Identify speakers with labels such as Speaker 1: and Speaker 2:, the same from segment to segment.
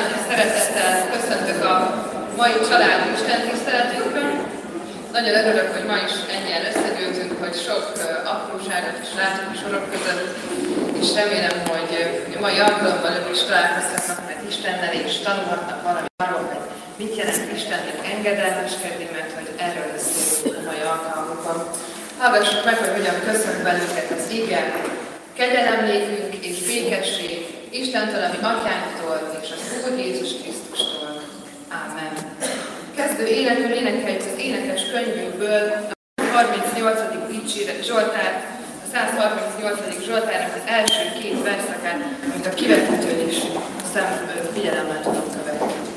Speaker 1: Nagy szeretettel köszöntök a mai családi Isten tiszteletünkön. Nagyon örülök, hogy ma is ennyien összegyűltünk, hogy sok apróságot is látok a sorok között, és remélem, hogy a mai alkalommal ők is találkozhatnak meg Istennel, és tanulhatnak valami arról, hogy mit jelent Istennek engedelmeskedni, mert hogy erről lesz a mai alkalmunkban. Hallgassuk meg, hogy hogyan köszön belőket az igen, kegyelem és békesség Istentől, ami atyánktól és az Úr Jézus Krisztustól. Ámen. Kezdő énekül énekeljük az énekes könyvünkből a 38. dicséret Zsoltát, a 138. Zsoltárnak az első két verszakát, amit a kivetítőn is szem figyelemmel tudok követni.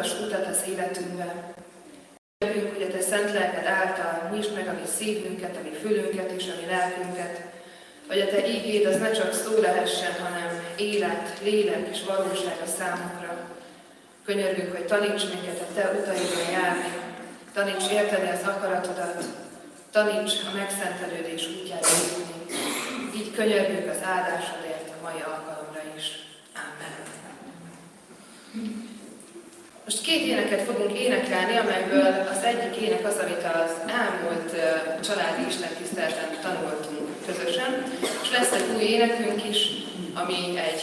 Speaker 1: Mutass utat az életünkbe. Kérjük, hogy a te szent lelked által nyisd meg a mi szívünket, a mi fülünket és a mi lelkünket, hogy a Te ígéd az ne csak szó lehessen, hanem élet, lélek és valóság a számukra. Könyörgünk, hogy taníts minket a Te utaidon járni, taníts érteni az akaratodat, taníts a megszentelődés útjára jutni. Így könyörgünk az áldásodért a mai alkalomra is. Amen. Most két éneket fogunk énekelni, amelyből az egyik ének az, amit az elmúlt családi istentiszteleten tanultunk közösen, és lesz egy új énekünk is, ami egy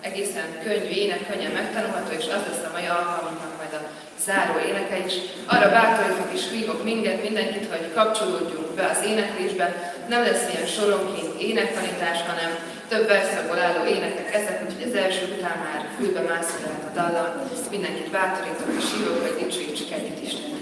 Speaker 1: egészen könnyű ének, könnyen megtanulható, és az lesz a mai alkalmunknak majd a záró éneke is. Arra bátorítok és hívok minket, mindenkit, hogy kapcsolódjunk be az éneklésbe. Nem lesz ilyen soronként énektanítás, hanem
Speaker 2: több verszakból álló énekek ezek, úgyhogy az első után már fülbe lehet a dallam. Mindenkit bátorítok és hívok, hogy dicsőítsük együtt Isten.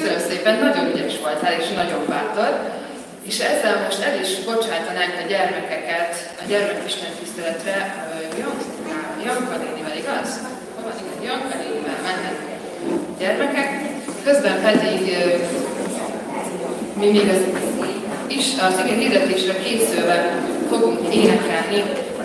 Speaker 2: Köszönöm szépen, nagyon ügyes voltál, és nagyon bátor, és ezzel most el is bocsátanánk a gyermekeket a gyermekisten tiszteletre Janka nénivel, igaz? Janka nénivel mennek gyermekek, közben pedig mi még az is az igen hirdetésre készülve fogunk énekelni a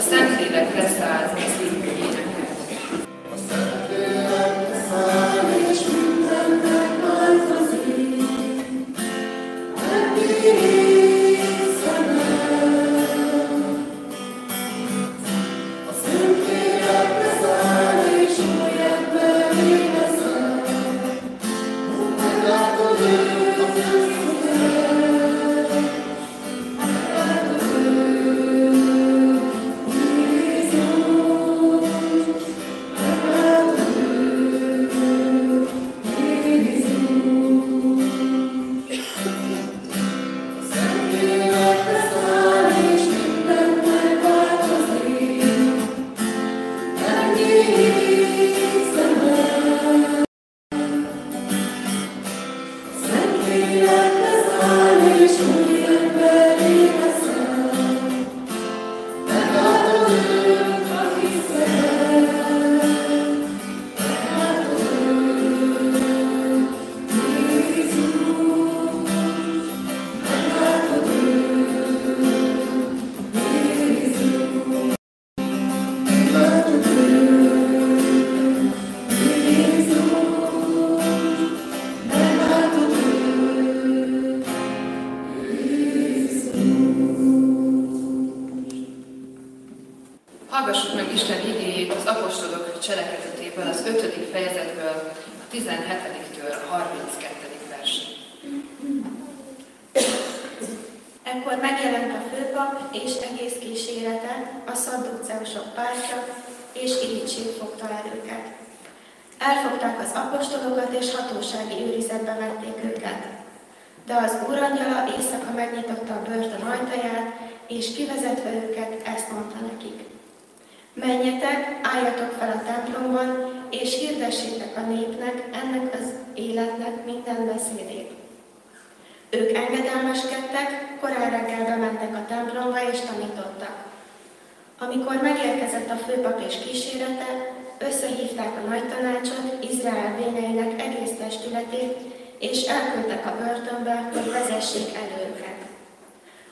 Speaker 2: Ekkor megjelent a főpap és egész kísérete, a szadduceusok pártja, és irítség fogta el őket. Elfogták az apostolokat, és hatósági őrizetbe vették őket. De az úrangyala éjszaka megnyitotta a börtön ajtaját, és kivezetve őket ezt mondta nekik. Menjetek, álljatok fel a templomban, és hirdessétek a népnek, ennek az életnek minden beszédét Szentlélek leszállt
Speaker 3: Amikor megérkezett a főpap és kísérete, összehívták a nagy tanácsot, Izrael véneinek egész testületét, és elküldtek a börtönbe, hogy vezessék el őket.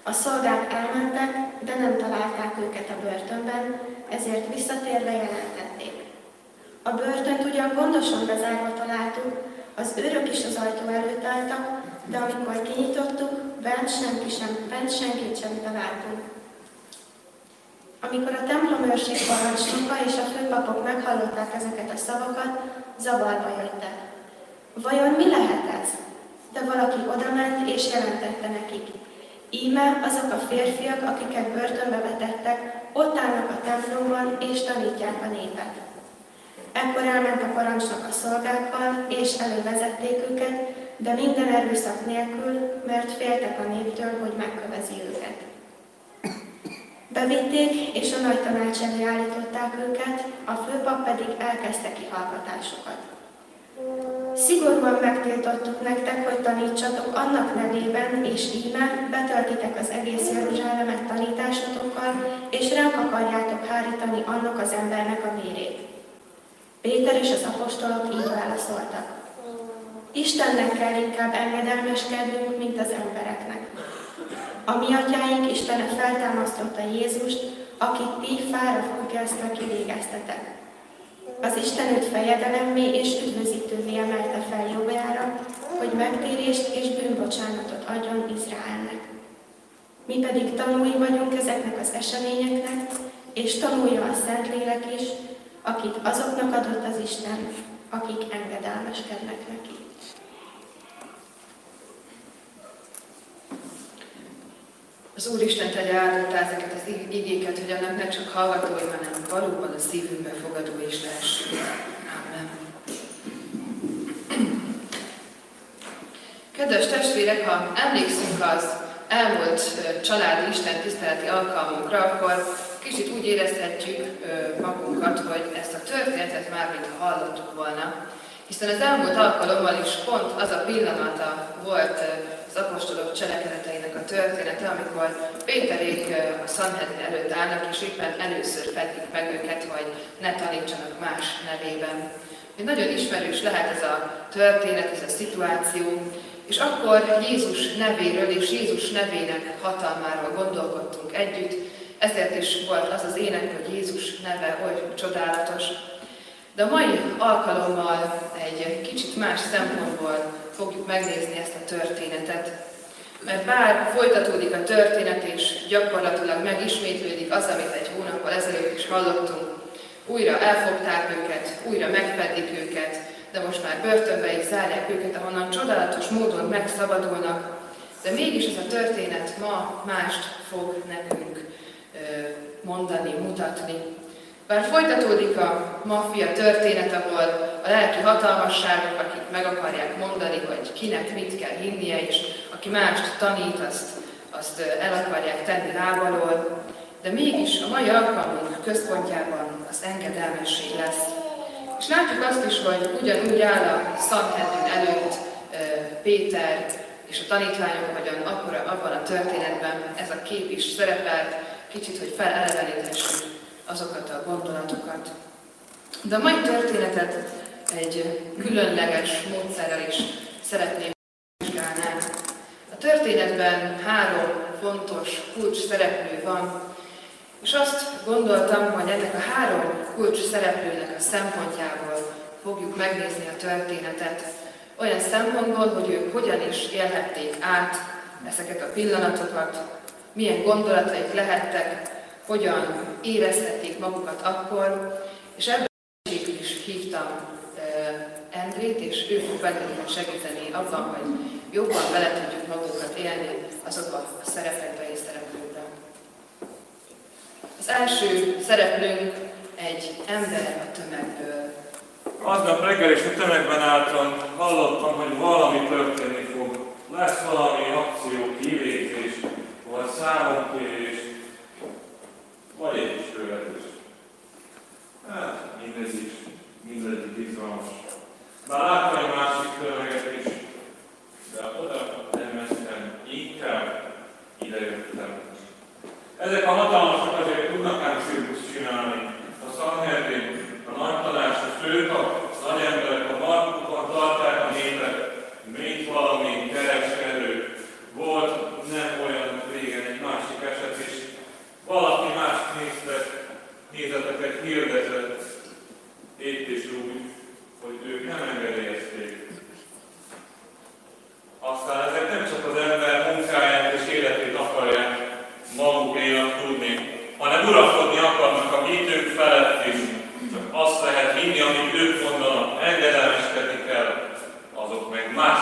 Speaker 3: A szolgák elmentek, de nem találták őket a börtönben, ezért visszatérve jelentették. A börtönt ugyan gondosan bezárva találtuk, az őrök is az ajtó előtt álltak, de amikor kinyitottuk, bent, senki sem, bent senkit sem találtunk. Amikor a templomőrség parancsnoka és a főpapok meghallották ezeket a szavakat, zavarba jöttek. Vajon mi lehet ez? De valaki odament és jelentette nekik. Íme azok a férfiak, akiket börtönbe vetettek, ott állnak a templomban és tanítják a népet. Ekkor elment a parancsnok a szolgákkal, és elővezették őket, de minden erőszak nélkül, mert féltek a néptől, hogy megkövezi őket. Bevitték, és a nagy tanács elé állították őket, a főpap pedig elkezdte kihallgatásokat. Szigorúan megtiltottuk nektek, hogy tanítsatok annak nevében, és íme betöltitek az egész Jeruzsálemet tanításotokkal, és ránk akarjátok hárítani annak az embernek a vérét. Péter és az apostolok így válaszoltak. Istennek kell inkább engedelmeskednünk, mint az embereknek. A mi atyáink Istene feltámasztotta Jézust, akit ti fára függesztve kivégeztetek. Az Isten őt fejedelemmé és üdvözítővé emelte fel jobbjára, hogy megtérést és bűnbocsánatot adjon Izraelnek. Mi pedig tanúi vagyunk ezeknek az eseményeknek, és tanulja a Szentlélek is, akit azoknak adott az Isten, akik engedelmeskednek neki.
Speaker 1: Az Úristen tegye áldotta ezeket az igéket, hogy annak ne csak hallgatói, hanem valóban a szívünkbe fogadó is lehessünk. Amen. Kedves testvérek, ha emlékszünk az elmúlt családi Isten tiszteleti alkalmunkra, akkor kicsit úgy érezhetjük magunkat, hogy ezt a történetet már mintha hallottuk volna. Hiszen az elmúlt alkalommal is pont az a pillanata volt az apostolok cselekedeteinek a története, amikor Péterék a Sanhedrin előtt állnak, és éppen először fedik meg őket, hogy ne tanítsanak más nevében. Egy nagyon ismerős lehet ez a történet, ez a szituáció, és akkor Jézus nevéről és Jézus nevének hatalmáról gondolkodtunk együtt, ezért is volt az az ének, hogy Jézus neve oly csodálatos. De a mai alkalommal egy kicsit más szempontból fogjuk megnézni ezt a történetet. Mert bár folytatódik a történet, és gyakorlatilag megismétlődik az, amit egy hónappal ezelőtt is hallottunk, újra elfogták őket, újra megfedik őket, de most már börtönbe is zárják őket, ahonnan csodálatos módon megszabadulnak, de mégis ez a történet ma mást fog nekünk mondani, mutatni. Bár folytatódik a maffia történet, ahol a lelki hatalmasságok, akik meg akarják mondani, hogy kinek mit kell hinnie, és aki mást tanít, azt, azt el akarják tenni lábalól, de mégis a mai alkalmunk központjában az engedelmesség lesz. És látjuk azt is, hogy ugyanúgy áll a Sanhedrin előtt Péter és a tanítványok, hogyan akkor abban a történetben ez a kép is szerepelt, kicsit, hogy feleleveníthessük azokat a gondolatokat. De a mai történetet egy különleges módszerrel is szeretném vizsgálni. A történetben három fontos kulcs szereplő van, és azt gondoltam, hogy ennek a három kulcs szereplőnek a szempontjából fogjuk megnézni a történetet. Olyan szempontból, hogy ők hogyan is élhették át ezeket a pillanatokat, milyen gondolataik lehettek, hogyan érezhették magukat akkor, és ebben is hívtam Endrét, és ő fog bennünket segíteni abban, hogy jobban bele tudjuk magunkat élni azokba a szerepekbe és szereplőkbe. Az első szereplőnk egy ember a tömegből.
Speaker 4: Aznap reggel is a tömegben álltam, hallottam, hogy valami történni fog. Lesz valami akció, kivégzés, vagy számonkérés, vagy egy kis követés. Hát, mindez is, mindegyik izgalmas. Már láttam egy másik tömeget is, de oda nem mentem, inkább ide jöttem. Ezek a hatalmasok azért tudnak ám csinálni. A Sanhedrin, a nagy tanács, a főkap, nagy emberek, a markukon tartják a népet, mint valami kereskedő. Volt nem olyan régen egy másik eset is, valaki más néztek, nézeteket hirdetett, épp és úgy, hogy ők nem engedélyezték. Aztán ezek nem csak az ember munkáját és életét akarják magukénak tudni, hanem uralkodni akarnak a hitők felett is. Csak azt lehet hinni, amit ők mondanak, engedelmeskedni kell, azok meg más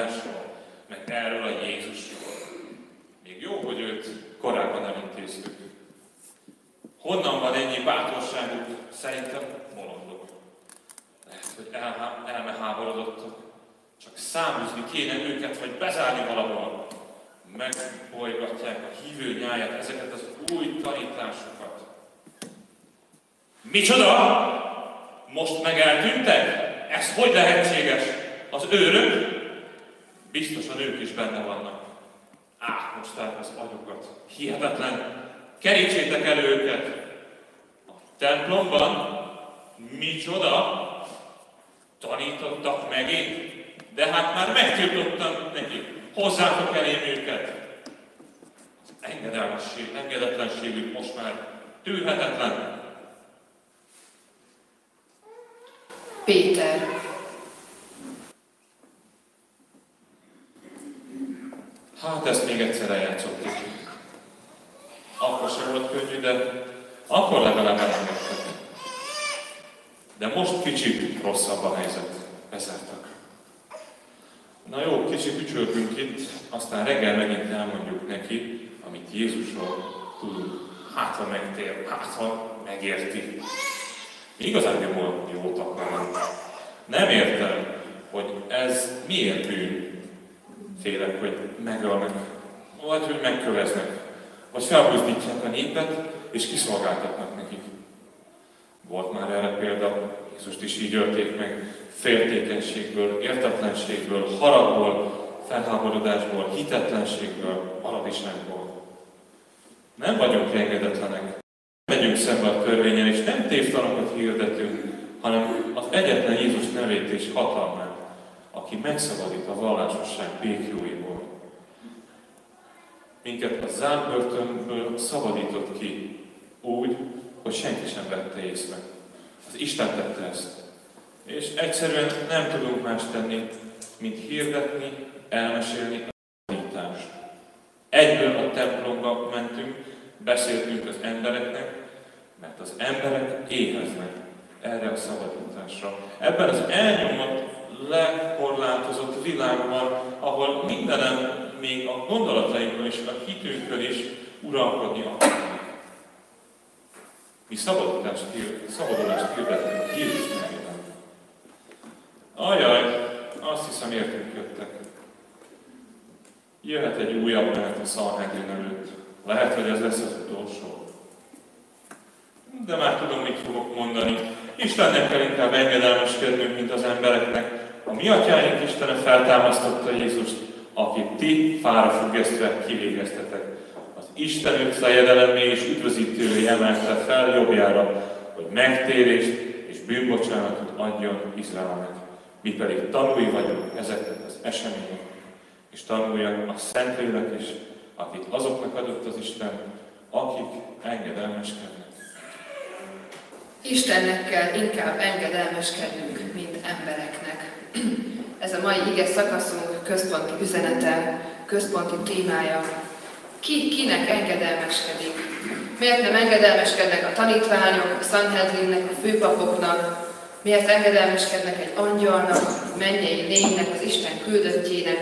Speaker 4: elfogadásról, meg erről a Jézusról. Még jó, hogy őt korábban elintéztük. Honnan van ennyi bátorságuk? Szerintem bolondok. Lehet, hogy elmeháborodottak. Csak számúzni kéne őket, vagy bezárni valahol. Megbolygatják a hívő nyáját, ezeket az új tanításokat. Micsoda? Most meg eltűntek? Ez hogy lehetséges? Az őrök? Biztosan ők is benne vannak. Átmosták az agyukat. Hihetetlen. Kerítsétek el őket. A templomban? Micsoda? Tanítottak megint? De hát már megtiltottam nekik. Hozzátok elém őket. Engedelmesség, engedetlenségük most már tűrhetetlen.
Speaker 1: Péter.
Speaker 4: Hát ezt még egyszer eljátszottuk. Akkor sem volt könnyű, de akkor legalább elengedtek. De most kicsit rosszabb a helyzet. Bezártak. Na jó, kicsit ücsöltünk itt, aztán reggel megint elmondjuk neki, amit Jézusról tudunk. Hát, ha megtér, hát, ha megérti. Igazán jót akarnak. Nem értem, hogy ez miért bűn. Félek, hogy megölnek, vagy hogy megköveznek, vagy felbuzdítják a népet, és kiszolgáltatnak nekik. Volt már erre példa, Jézust is így ölték meg, féltékenységből, értetlenségből, haragból, felháborodásból, hitetlenségből, aladiságból. Nem vagyunk engedetlenek megyünk szembe a törvényen, és nem tévtanokat hirdetünk, hanem az egyetlen Jézus nevét és hatalmát, aki megszabadít a vallásosság békjóiból. Minket a zárbörtönből szabadított ki, úgy, hogy senki sem vette észre. Az Isten tette ezt. És egyszerűen nem tudunk más tenni, mint hirdetni, elmesélni a tanítást. Egyből a templomba mentünk, beszéltünk az embereknek, mert az emberek éheznek erre a szabadításra. Ebben az elnyomott, lekorlátozott világban, ahol mindenem, még a gondolatainkon és a hitünkön is uralkodni akarnak. Mi szabadulást, szabadulást hirdetünk Jézus nevében. Ajaj, azt hiszem értünk jöttek. Jöhet egy újabb menet a Szalhegrin előtt. Lehet, hogy ez lesz az utolsó de már tudom, mit fogok mondani. Istennek kell inkább engedelmeskednünk, mint az embereknek. A mi atyáink Istene feltámasztotta Jézust, akit ti fára függesztve kivégeztetek. Az Isten őt fejedelemé és üdvözítővé emelte fel jobbjára, hogy megtérést és bűnbocsánatot adjon Izraelnek. Mi pedig tanulni vagyunk ezeknek az események, és tanuljak a Szentlélek is, akit azoknak adott az Isten, akik engedelmeskednek.
Speaker 1: Istennek kell inkább engedelmeskednünk, mint embereknek. Ez a mai ige szakaszunk központi üzenete, központi témája. Ki, kinek engedelmeskedik? Miért nem engedelmeskednek a tanítványok, a Sanhedrinnek, a főpapoknak? Miért engedelmeskednek egy angyalnak, mennyei lénynek, az Isten küldöttjének?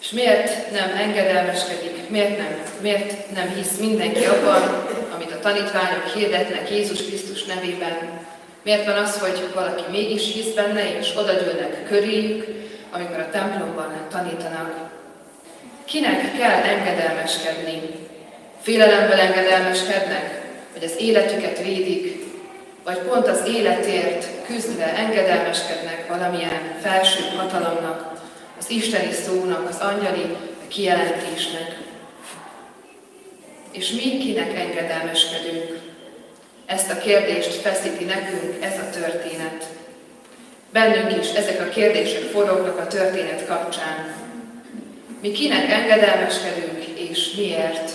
Speaker 1: És miért nem engedelmeskedik, miért nem, miért nem hisz mindenki abban, amit a tanítványok hirdetnek Jézus Krisztus nevében. Miért van az, hogy valaki mégis hisz benne, és odagyűlnek köréjük, amikor a templomban tanítanak? Kinek kell engedelmeskedni? Félelemből engedelmeskednek? Vagy az életüket védik? Vagy pont az életért küzdve engedelmeskednek valamilyen felső hatalomnak, az isteni szónak, az angyali kijelentésnek? és mi kinek engedelmeskedünk? Ezt a kérdést feszíti nekünk ez a történet. Bennünk is ezek a kérdések forognak a történet kapcsán. Mi kinek engedelmeskedünk és miért?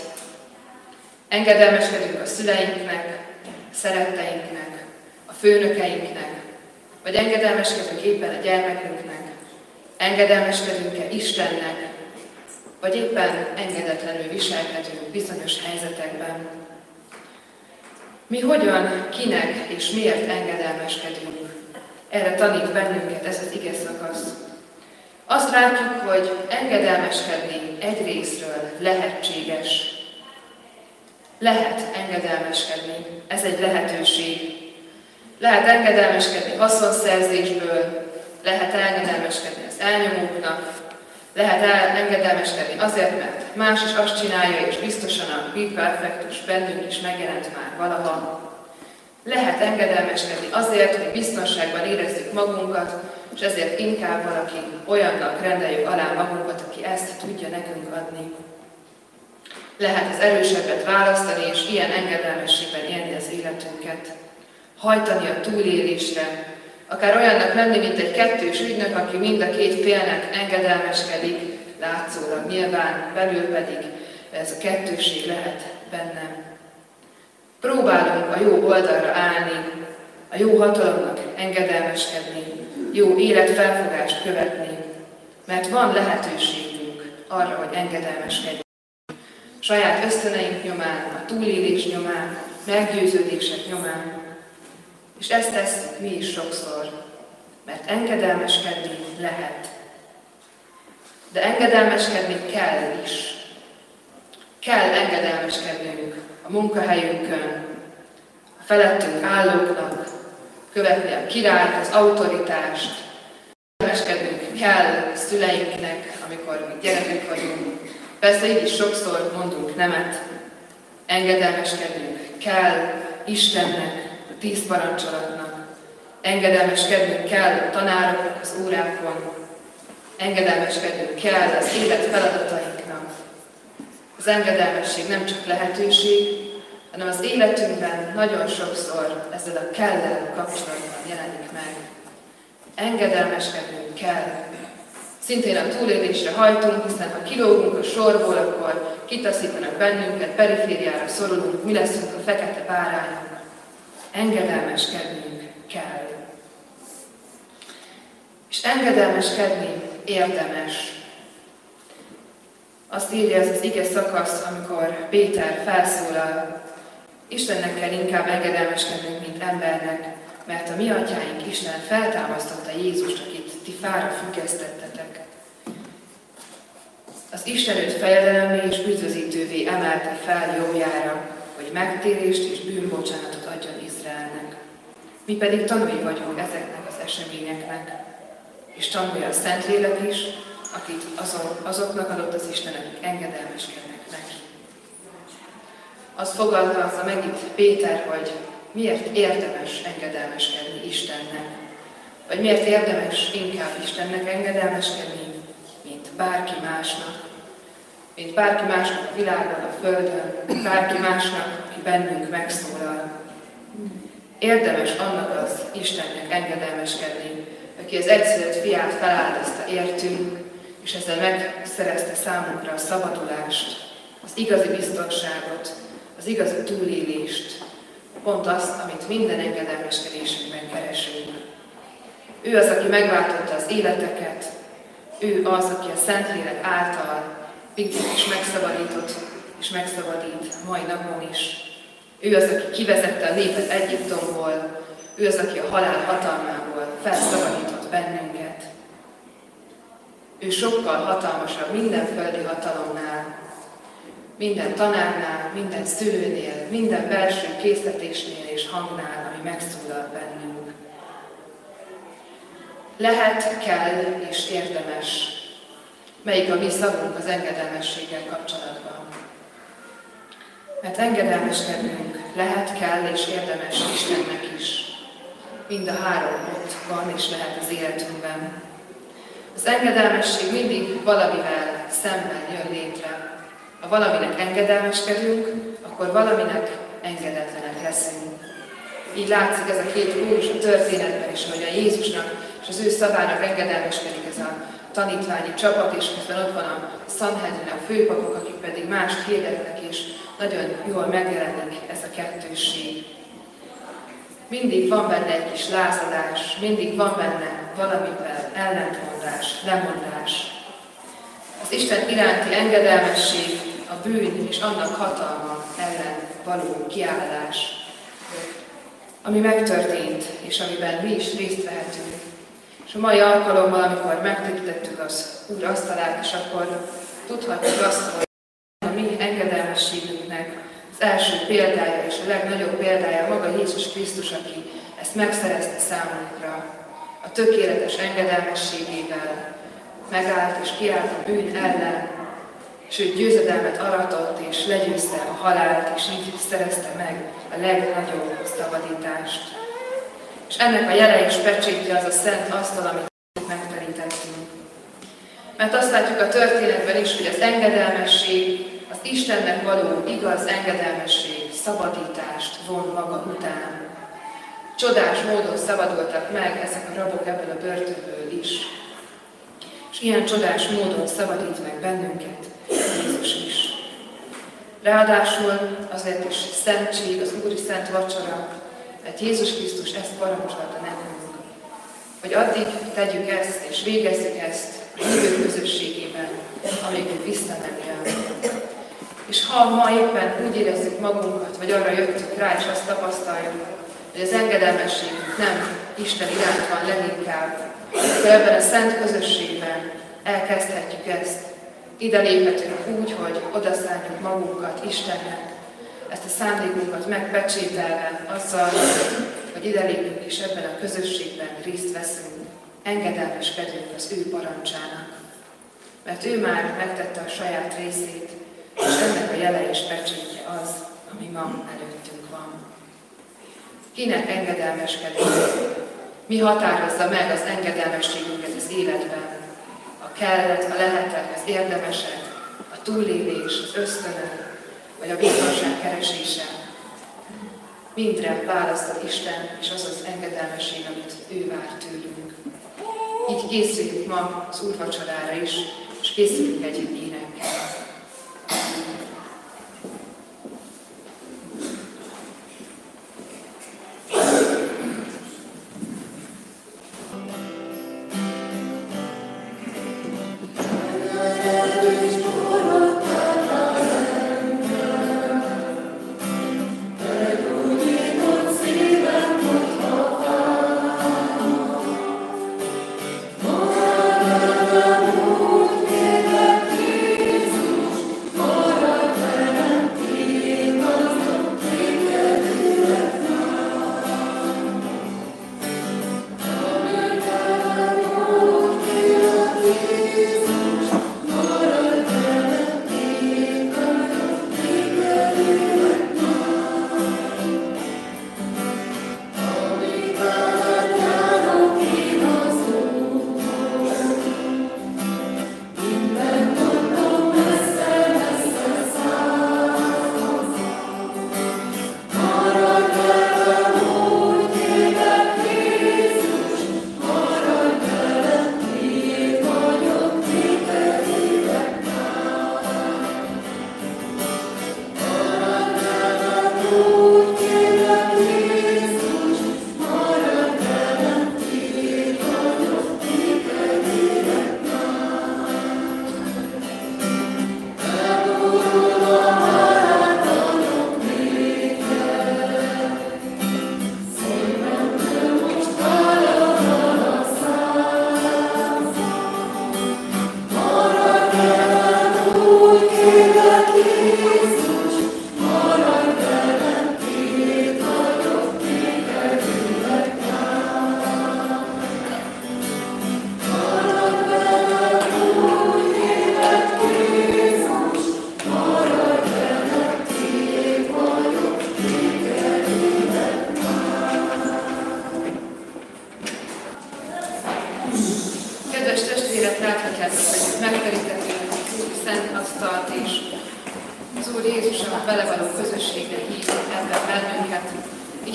Speaker 1: Engedelmeskedünk a szüleinknek, a szeretteinknek, a főnökeinknek, vagy engedelmeskedünk éppen a gyermekünknek, engedelmeskedünk-e Istennek, vagy éppen engedetlenül viselkedünk bizonyos helyzetekben. Mi hogyan, kinek és miért engedelmeskedünk? Erre tanít bennünket ez az ige szakasz. Azt látjuk, hogy engedelmeskedni egy részről lehetséges. Lehet engedelmeskedni, ez egy lehetőség. Lehet engedelmeskedni haszonszerzésből, lehet engedelmeskedni az elnyomóknak, lehet engedelmeskedni azért, mert más is azt csinálja, és biztosan a pipa effektus bennünk is megjelent már valaha. Lehet engedelmeskedni azért, hogy biztonságban érezzük magunkat, és ezért inkább valaki olyannak rendeljük alá magunkat, aki ezt tudja nekünk adni. Lehet az erősebbet választani, és ilyen engedelmességben élni az életünket. Hajtani a túlélésre, akár olyannak lenni, mint egy kettős ügynök, aki mind a két félnek engedelmeskedik, látszólag nyilván, belül pedig ez a kettőség lehet bennem. Próbálunk a jó oldalra állni, a jó hatalomnak engedelmeskedni, jó életfelfogást követni, mert van lehetőségünk arra, hogy engedelmeskedjünk. Saját ösztöneink nyomán, a túlélés nyomán, meggyőződések nyomán, és ezt tesszük mi is sokszor, mert engedelmeskedni lehet. De engedelmeskedni kell is. Kell engedelmeskednünk a munkahelyünkön, a felettünk állóknak, követni a királyt, az autoritást, engedelmeskednünk kell szüleinknek, amikor mi gyerekek vagyunk. Persze így is sokszor mondunk nemet. Engedelmeskednünk kell Istennek, tíz parancsolatnak. Engedelmeskednünk kell a tanároknak az órákon, engedelmeskednünk kell az élet feladatainknak. Az engedelmesség nem csak lehetőség, hanem az életünkben nagyon sokszor ezzel a kellel kapcsolatban jelenik meg. Engedelmeskednünk kell. Szintén a túlélésre hajtunk, hiszen ha kilógunk a sorból, akkor kitaszítanak bennünket, perifériára szorulunk, mi leszünk a fekete bárányok engedelmeskednünk kell. És engedelmeskedni érdemes. Azt írja ez az ige szakasz, amikor Péter felszólal, Istennek kell inkább engedelmeskednünk, mint embernek, mert a mi atyáink Isten feltámasztotta Jézust, akit ti fára függesztettetek. Az Isten őt fejedelemé és üdvözítővé emelte fel jójára, hogy megtérést és bűnbocsánatot adjon. Mi pedig tanulni vagyunk ezeknek az eseményeknek, és tanulja a Szentlélek is, akit azon, azoknak adott az Isten, akik engedelmeskednek neki. Azt fogalmazza meg itt Péter, hogy miért érdemes engedelmeskedni Istennek, vagy miért érdemes inkább Istennek engedelmeskedni, mint bárki másnak, mint bárki másnak a világon, a Földön, bárki másnak, aki bennünk megszólal. Érdemes annak az Istennek engedelmeskedni, aki az egyszerűt fiát feláldozta értünk, és ezzel megszerezte számunkra a szabadulást, az igazi biztonságot, az igazi túlélést, pont azt, amit minden engedelmeskedésünkben keresünk. Ő az, aki megváltotta az életeket, ő az, aki a Szentlélek által minket is megszabadított, és megszabadít mai napon is. Ő az, aki kivezette a népet Egyiptomból, ő az, aki a halál hatalmából felszabadított bennünket. Ő sokkal hatalmasabb minden földi hatalomnál, minden tanárnál, minden szülőnél, minden belső készletésnél és hangnál, ami megszólal bennünk. Lehet, kell és érdemes melyik a mi szavunk az engedelmességgel kapcsolatban. Mert engedelmeskednünk lehet, kell és érdemes Istennek is. Mind a három ott van és lehet az életünkben. Az engedelmesség mindig valamivel szemben jön létre. Ha valaminek engedelmeskedünk, akkor valaminek engedetlenek leszünk. Így látszik ez a két kulcs a történetben is, hogy a Jézusnak és az ő szavának engedelmeskedik ez a tanítványi csapat, és közben ott van a Sanhedrin, a főpapok, akik pedig mást hirdetnek, és nagyon jól megjelenik ez a kettőség. Mindig van benne egy kis lázadás, mindig van benne valamivel ellentmondás, lemondás. Az Isten iránti engedelmesség, a bűn és annak hatalma ellen való kiállás, ami megtörtént, és amiben mi is részt vehetünk. És a mai alkalommal, amikor megtekintettük az Úr asztalát, és akkor tudhatjuk azt, hogy a mi az első példája és a legnagyobb példája maga Jézus Krisztus, aki ezt megszerezte számunkra, a tökéletes engedelmességével megállt és kiállt a bűn ellen, sőt győzedelmet aratott és legyőzte a halált, és így szerezte meg a legnagyobb szabadítást. És ennek a jele és pecsétje az a szent asztal, amit megterítettünk. Mert azt látjuk a történetben is, hogy az engedelmesség, az Istennek való igaz engedelmesség szabadítást von maga után. Csodás módon szabadultak meg ezek a rabok ebből a börtönből is. És ilyen csodás módon szabadít meg bennünket Jézus is. Ráadásul azért is szentség, az Úri Szent Vacsora, mert Jézus Krisztus ezt parancsolta nekünk, hogy addig tegyük ezt és végezzük ezt a hívő közösségében, amíg vissza nem jön. És ha ma éppen úgy érezzük magunkat, vagy arra jöttünk rá, és azt tapasztaljuk, hogy az engedelmességünk nem Isten iránt van leginkább, akkor ebben a szent közösségben elkezdhetjük ezt. Ide léphetünk úgy, hogy odaszálljuk magunkat Istennek, ezt a szándékunkat megpecsételve azzal, hogy ide lépünk és ebben a közösségben részt veszünk, engedelmeskedünk az ő parancsának. Mert ő már megtette a saját részét, és ennek a jele és pecsétje az, ami ma előttünk van. Kinek engedelmeskedünk? Mi határozza meg az engedelmességünket az életben? A kellet, a lehetek, az érdemesek, a túlélés, az ösztönök, vagy a biztonság keresése. Mindre választott Isten, és az az engedelmesség, amit ő vár tőlünk. Így készüljünk ma az úrvacsorára is, és készüljünk együtt énekkel. Thank you.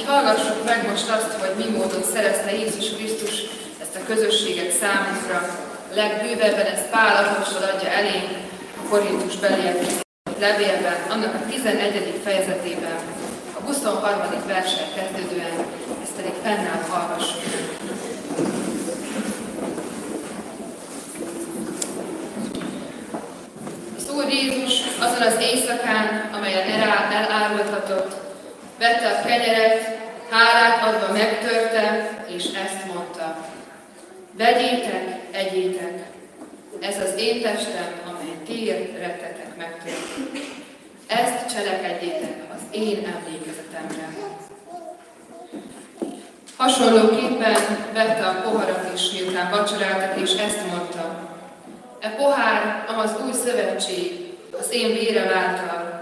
Speaker 1: Hallgassuk meg most azt, hogy mi módon szerezte Jézus Krisztus ezt a közösséget számunkra. Legbővebben ezt Pál apostol adja elénk a Korintus beliek levélben, annak a 11. fejezetében, a 23. versen kezdődően, ezt pedig fennáll hallgassuk. Az Úr Jézus azon az éjszakán, amelyen elárultatott, vette a kenyeret, hálát adva megtörte, és ezt mondta. Vegyétek, egyétek, ez az én testem, amely ti rettetek megtörni. Ezt cselekedjétek az én emlékezetemre. Hasonlóképpen vette a poharat is, miután vacsoráltak, és ezt mondta. E pohár, amaz új szövetség, az én vérem által.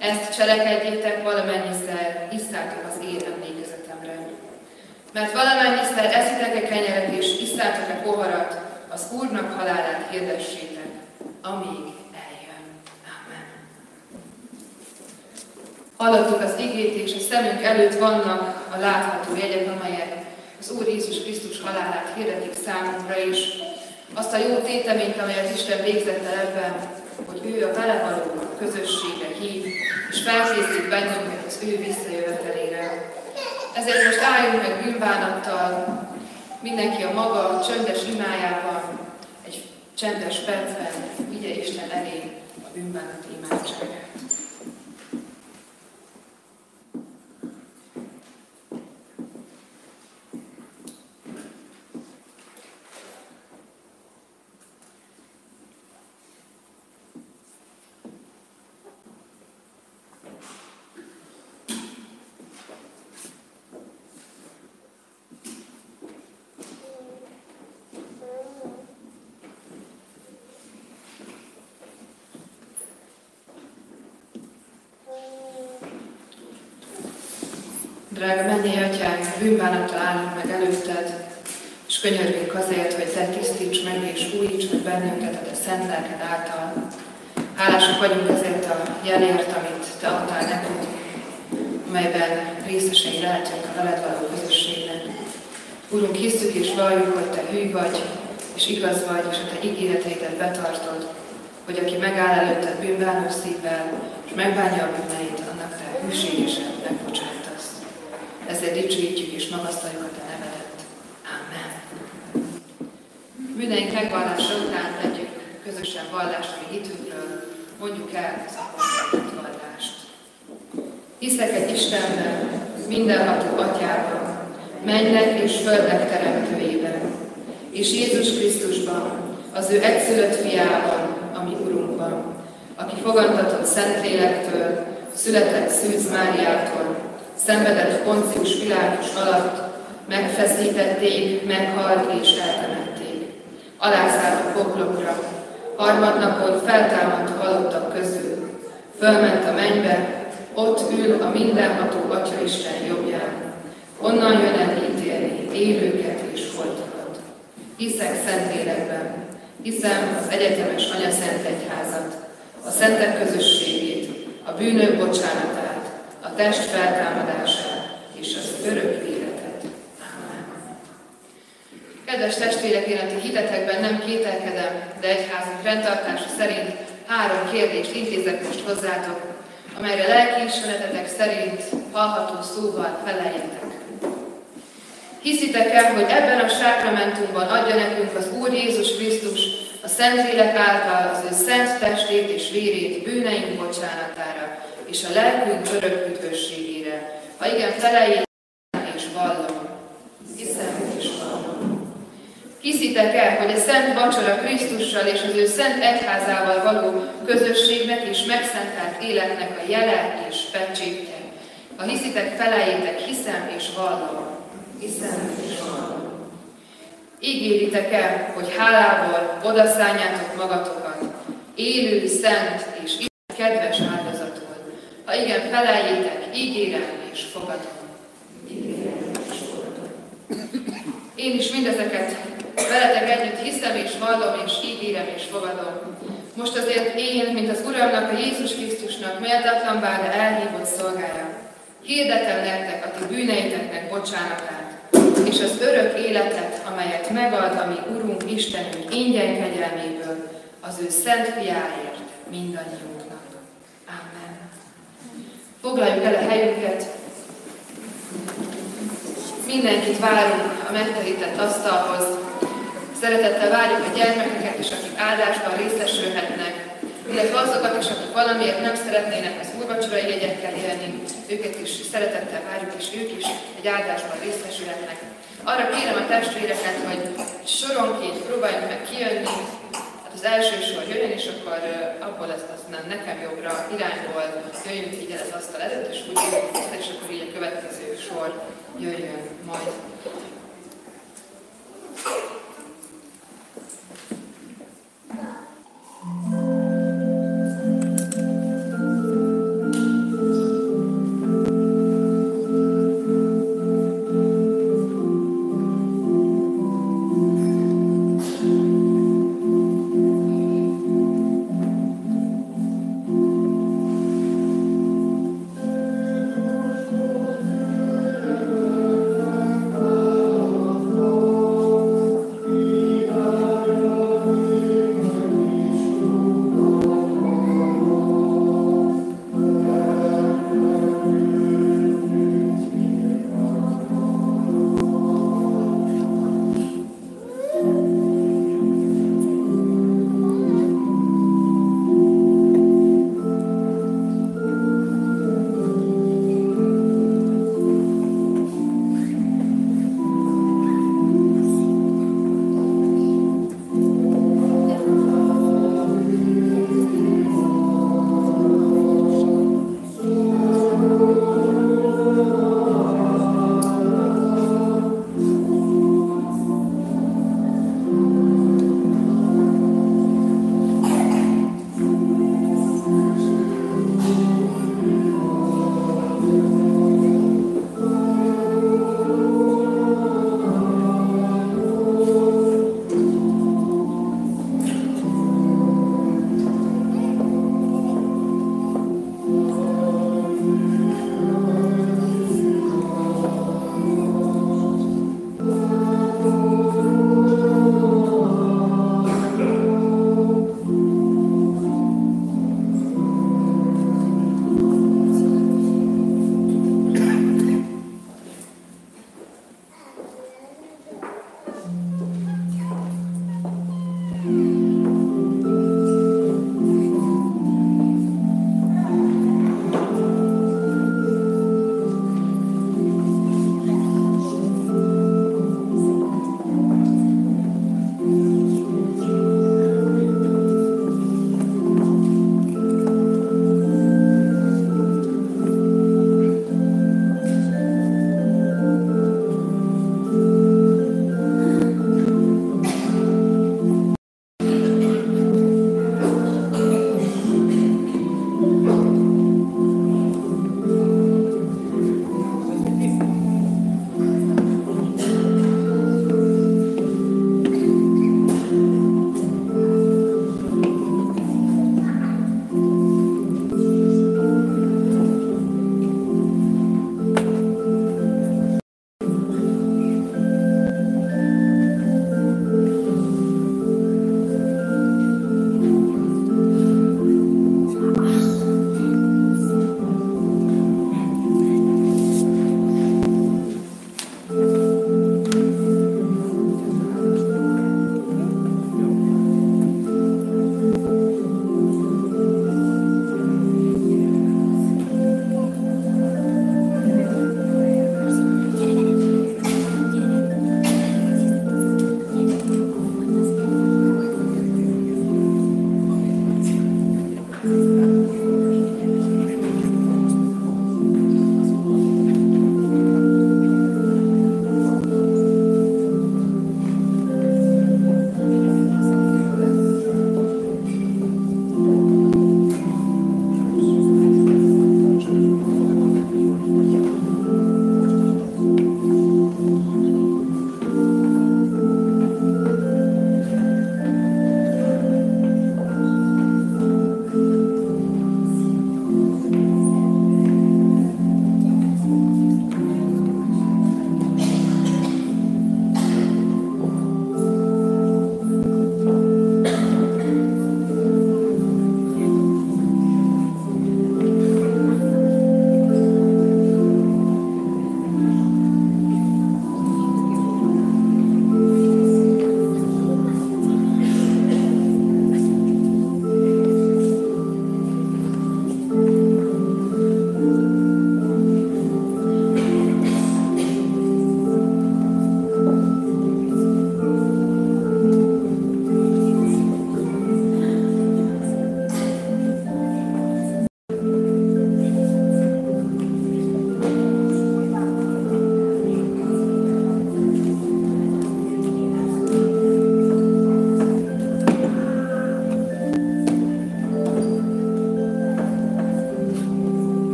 Speaker 1: Ezt cselekedjétek valamennyiszer, isszátok az én emlékezetemre. Mert valamennyiszer eszitek-e kenyeret és isszátok-e poharat, az Úrnak halálát hirdessétek, amíg eljön. Amen. Hallottuk az igét, és a szemünk előtt vannak a látható jegyek, amelyek az Úr Jézus Krisztus halálát hirdetik számunkra is. Azt a jó téteményt, amelyet Isten végzett el ebben, hogy ő a vele való közösségre hív, és felkészít bennünket az ő visszajövetelére. Ezért most álljunk meg bűnbánattal, mindenki a maga csöndes imájában, egy csendes percben vigye Isten elé a bűnbánat imádságát. Drága mennyei atyánk, bűnbánattal állunk meg előtted, és könyörgünk azért, hogy te tisztíts meg és újíts meg bennünket a te szent lelked által. Hálásak vagyunk ezért a jelért, amit te adtál nekünk, melyben részesei lehetünk a veled való közösségnek. Úrunk, hiszük és valljuk, hogy te hű vagy, és igaz vagy, és a te ígéreteidet betartod, hogy aki megáll előtted bűnbánó szívvel, és megbánja a bűneit, annak te hűségesen dicsőítjük és magasztaljuk a Te nevedet. Amen. Bűneink megvallása után tegyük közösen vallást a hitünkről, mondjuk el az apostolát vallást. Hiszek egy Istenben, mindenható atyában, mennek és földnek teremtőjében, és Jézus Krisztusban, az ő egyszülött fiában, ami Urunkban, aki fogantatott Szentlélektől, született Szűz Máriától, szenvedett Poncius Pilátus alatt, megfeszítették, meghalt és eltemették. Alázállt a poklokra, harmadnapon feltámadt halottak közül, fölment a mennybe, ott ül a mindenható Atya Isten jobbján. Onnan jön el ítélni élőket és holtakat. Hiszek Szentlélekben, hiszem az egyetemes Anya Szent Egyházat, a szentek közösségét, a bűnök bocsánatát, test feltámadását és az örök életet. Amen. Kedves testvérek, életi hitetekben nem kételkedem, de egyházunk rendtartása szerint három kérdést intézek most hozzátok, amelyre lelki ismeretetek szerint hallható szóval feleljetek. Hiszitek el, hogy ebben a sákramentumban adja nekünk az Úr Jézus Krisztus a Szentlélek által az ő szent testét és vérét bűneink bocsánatára, és a lelkünk örök üdvösségére. Ha igen, feleljék és vallom. Hiszem és vallom. Hiszitek el, hogy a Szent Vacsora Krisztussal és az ő Szent Egyházával való közösségnek és megszentelt életnek a jele és pecsétje. Ha hiszitek, feleljétek, hiszem és vallom. Hiszem és vallom. Ígéritek el, hogy hálával odaszálljátok magatokat, élő, szent és kedves áldozatot ha igen, feleljétek, ígérem és fogadom. Én is mindezeket veletek együtt hiszem és vallom és ígérem és fogadom, Most azért én, mint az Uramnak, a Jézus Krisztusnak méltatlan bár elhívott szolgája, hirdetem nektek a ti bűneiteknek bocsánatát, és az örök életet, amelyet megad a mi Urunk Istenünk ingyen kegyelméből, az ő szent fiáért mindannyiunknak. Foglaljuk el a helyünket. Mindenkit várunk a megterített asztalhoz. Szeretettel várjuk a gyermekeket is, akik áldásban részesülhetnek, illetve azokat is, akik valamiért nem szeretnének az úrvacsorai jegyekkel élni, őket is szeretettel várjuk, és ők is egy áldásban részesülhetnek. Arra kérem a testvéreket, hogy soronként próbáljunk meg kijönni, az első sor jöjjön, és akkor abból ezt nem nekem jobbra irányból jöjjön így el az asztal előtt, és úgy jöjjön, és akkor így a következő sor jöjjön majd.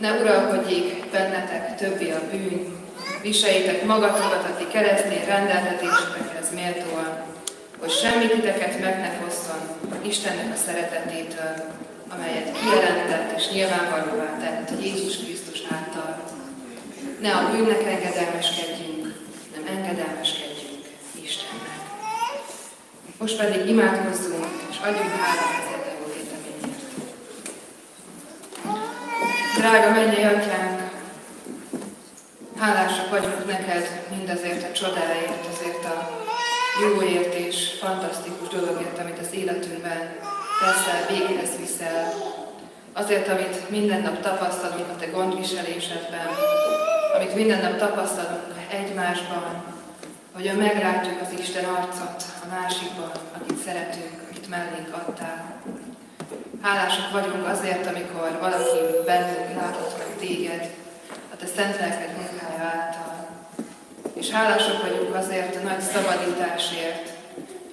Speaker 1: Ne uralkodjék bennetek többi a bűn, viseljétek magatokat a ti keresztény rendeltetésetekhez méltóan, hogy semmi titeket meg ne hozzon Istennek a szeretetétől, amelyet kijelentett és nyilvánvalóvá tett Jézus Krisztus által. Ne a bűnnek engedelmeskedjünk, nem engedelmeskedjünk Istennek. Most pedig imádkozzunk, és adjunk hálát ezért a jó éteményért. Drága mennyi atyánk, hálásak vagyunk neked mindazért a csodáért, azért a jóért és fantasztikus dologért, amit az életünkben teszel, véghez viszel. Azért, amit minden nap tapasztalunk a te gondviselésedben, amit minden nap tapasztalunk egymásban, hogy meglátjuk az Isten arcot a másikban, akit szeretünk, akit mellénk adtál. Hálásak vagyunk azért, amikor valaki bennünk látott meg téged, a te szent lelked munkája által. És hálásak vagyunk azért a nagy szabadításért,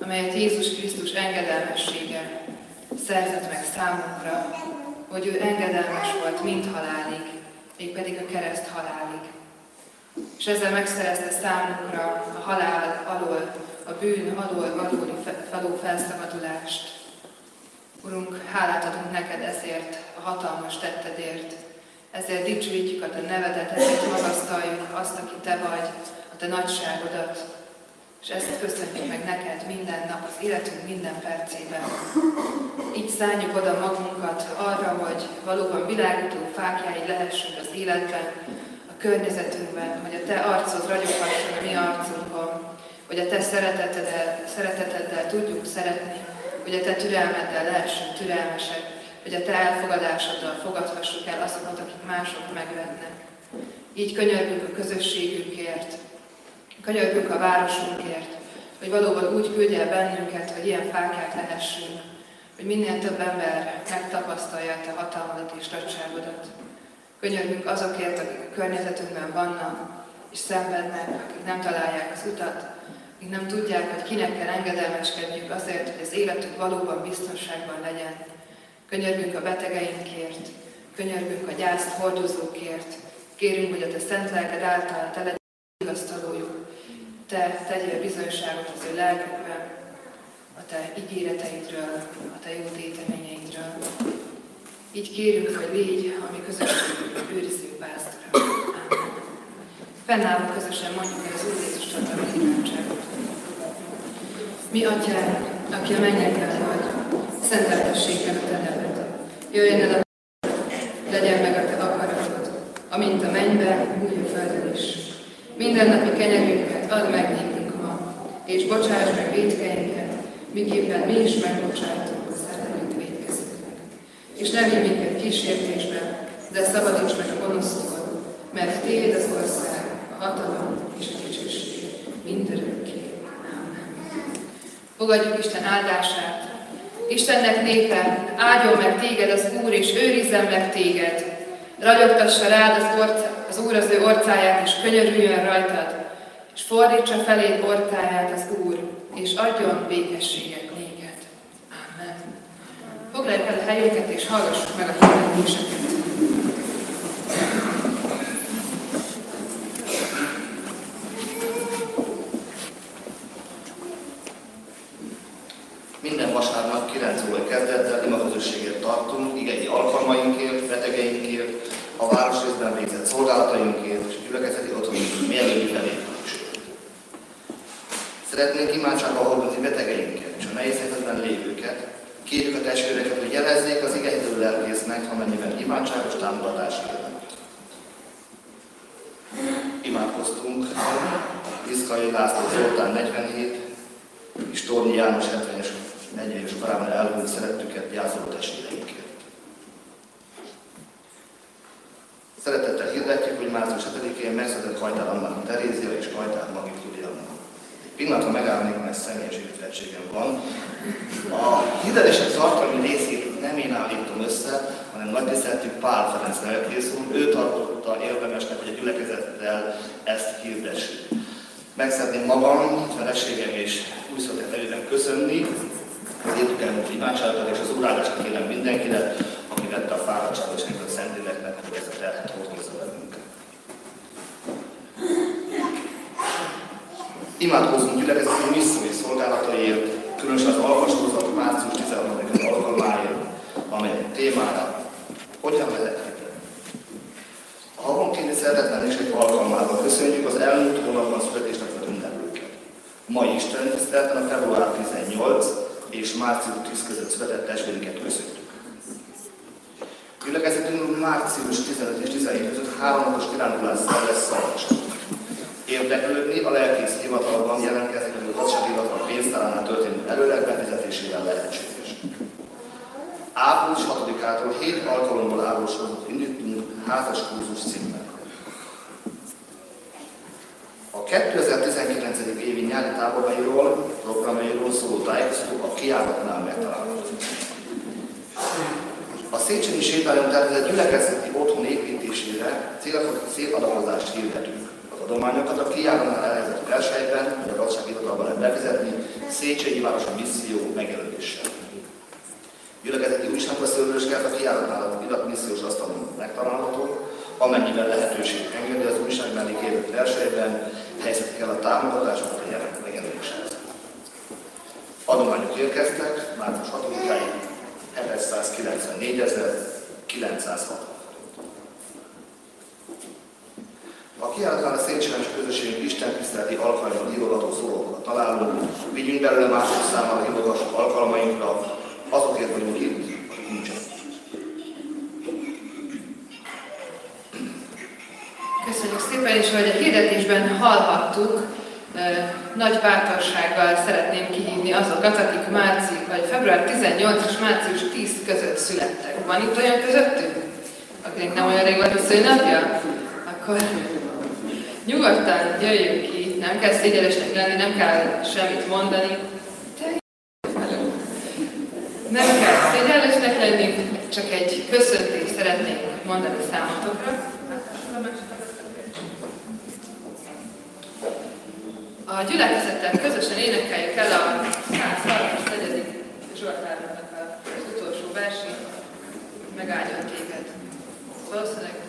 Speaker 1: amelyet Jézus Krisztus engedelmessége szerzett meg számunkra, hogy ő engedelmes volt mind halálig, mégpedig a kereszt halálig. És ezzel megszerezte számunkra a halál alól, a bűn alól való felszabadulást. Urunk, hálát adunk neked ezért, a hatalmas tettedért, ezért dicsőítjük a te nevedet, ezért magasztaljuk azt, aki te vagy, a te nagyságodat, és ezt köszönjük meg neked minden nap, az életünk minden percében. Így szálljuk oda magunkat arra, hogy valóban világító fákjái lehessünk az életben, a környezetünkben, hogy a Te arcod ragyoghasson a mi arcunkon, hogy a Te szereteteddel, szereteteddel tudjuk szeretni, hogy a Te türelmeddel lehessünk türelmesek, hogy a Te elfogadásoddal fogadhassuk el azokat, akik mások megvetnek. Így könyörgünk a közösségünkért, Könyörgünk a városunkért, hogy valóban úgy küldje el bennünket, hogy ilyen fákják lehessünk, hogy minél több ember megtapasztalja a te hatalmadat és nagyságodat. Könyörgünk azokért, akik a környezetünkben vannak, és szenvednek, akik nem találják az utat, akik nem tudják, hogy kinek kell engedelmeskedniük azért, hogy az életük valóban biztonságban legyen. Könyörgünk a betegeinkért, könyörgünk a gyászt hordozókért, kérünk, hogy a te szent lelked által te vigasztalójuk, te tegyél bizonyságot az ő lelkükben, a te ígéreteidről, a te jó téteményeidről. Így kérünk, hogy légy a mi közösségünk őriző pásztora. Fennállva közösen mondjuk el az Úr Jézus imádságot. Mi atyánk, aki a mennyekben vagy, szenteltessék meg a te neved. Jöjjön el a legyen meg a te akaratod, amint a mennyben, úgy a földön is. Minden napi kenyerünket add meg nékünk ma, és bocsáss meg védkeinket, miképpen mi is megbocsátunk a szeretőt védkezőknek. És ne vigy minket kísértésbe, de szabadíts meg a gonosztól, mert Téd az ország, a hatalom és a Fogadjuk Isten áldását. Istennek népe, áldjon meg téged az Úr, és őrizzen meg téged. Ragyogtassa rád az, orca, az Úr az ő orcáját, és könyörüljön rajtad, és fordítsa feléd orcáját az Úr, és adjon békességet néked. Amen. Foglaljuk el a helyünket, és hallgassuk meg a hirdetéseket.
Speaker 5: Szeretnénk imádságba hordozni betegeinket és a nehéz helyzetben lévőket. Kérjük a testvéreket, hogy jelezzék az igényző lelkésznek, amennyiben imádságos támogatásra jönnek. Imádkoztunk Iszkai László Zoltán 47 és Tornyi János 70-es 40-es korában elhúnyt szerettüket gyászoló testvéreinkért. Szeretettel hirdetjük, hogy március 7-én megszületett Hajtár Annak Terézia és Hajtár Magit Julianna. Pillanatra megállnék, mert személyes értettségem van. A hirdetések tartalmi részét nem én állítom össze, hanem nagy tiszteltük Pál Ferenc lelkész úr. Ő tartotta érvemesnek, hogy a gyülekezettel ezt hirdessük. Meg szeretném magam, feleségem és újszolgát nevében köszönni az értük imádságokat és az urálást kérem mindenkinek, aki vette a fáradtságot és a Szentléleknek, hogy ezt a terhet Imádkozzunk gyülekezeti missziói szolgálataiért, különösen az alkasózat március 13 alkalmáért, amely témára hogyan lehet a havonkénti szeretetlen és egy alkalmával köszönjük az elmúlt hónapban születésnapot ünneplőket. Mai Isten tiszteleten a február 18 és március 10 között született testvérünket köszöntjük. Gyülekezetünk március 15 és 17 között három napos kirándulással lesz szavasak. Érdeklődni a lelkész hivatalban jelentkezik, hogy a gazdasági hivatal pénztáránál történő előleg befizetésével lehetséges. Április 6-ától 7 alkalommal álló sorozatot indítunk házas kurzus címmel. A 2019. évi nyári táborairól, programjairól szóló tájékoztató a kiállatnál megtalálható. A Széchenyi sétályon tervezett gyülekezeti otthon építésére céladakozást hirdetünk. Adományokat a kiállónál elhelyezett versenyben, vagy a gazdasági irodalban lehet befizetni, Széchenyi városi misszió megjelöléssel. Gyülekezeti újságbeszélősként a kiállónál a missziós asztalon megtalálható, amennyiben lehetőség engedi az újság mellé kérő versenyben, helyezhetik el a támogatásokat a jelent megjelenéshez. Adományok érkeztek, március 6-áig 794.960 A kiállítán a Széchenyi közösségünk Isten tiszteleti alkalmaiban írogató szólókat találunk, vigyünk belőle mások számára írogassuk alkalmainkra, azokért vagyunk itt, nincsenek.
Speaker 1: Köszönjük szépen, és ahogy a hirdetésben hallhattuk, nagy bátorsággal szeretném kihívni azokat, akik március, vagy február 18 és március 10 között születtek. Van itt olyan közöttünk, akinek nem olyan rég volt a szőnapja? Akkor nyugodtan jöjjünk ki, nem kell szégyenesnek lenni, nem kell semmit mondani. Nem kell szégyenesnek lenni, csak egy köszöntést szeretnék mondani számotokra. A gyülekezettel közösen énekeljük el a 134. Zsoltárnak az utolsó versét, megáldjon téged. Valószínűleg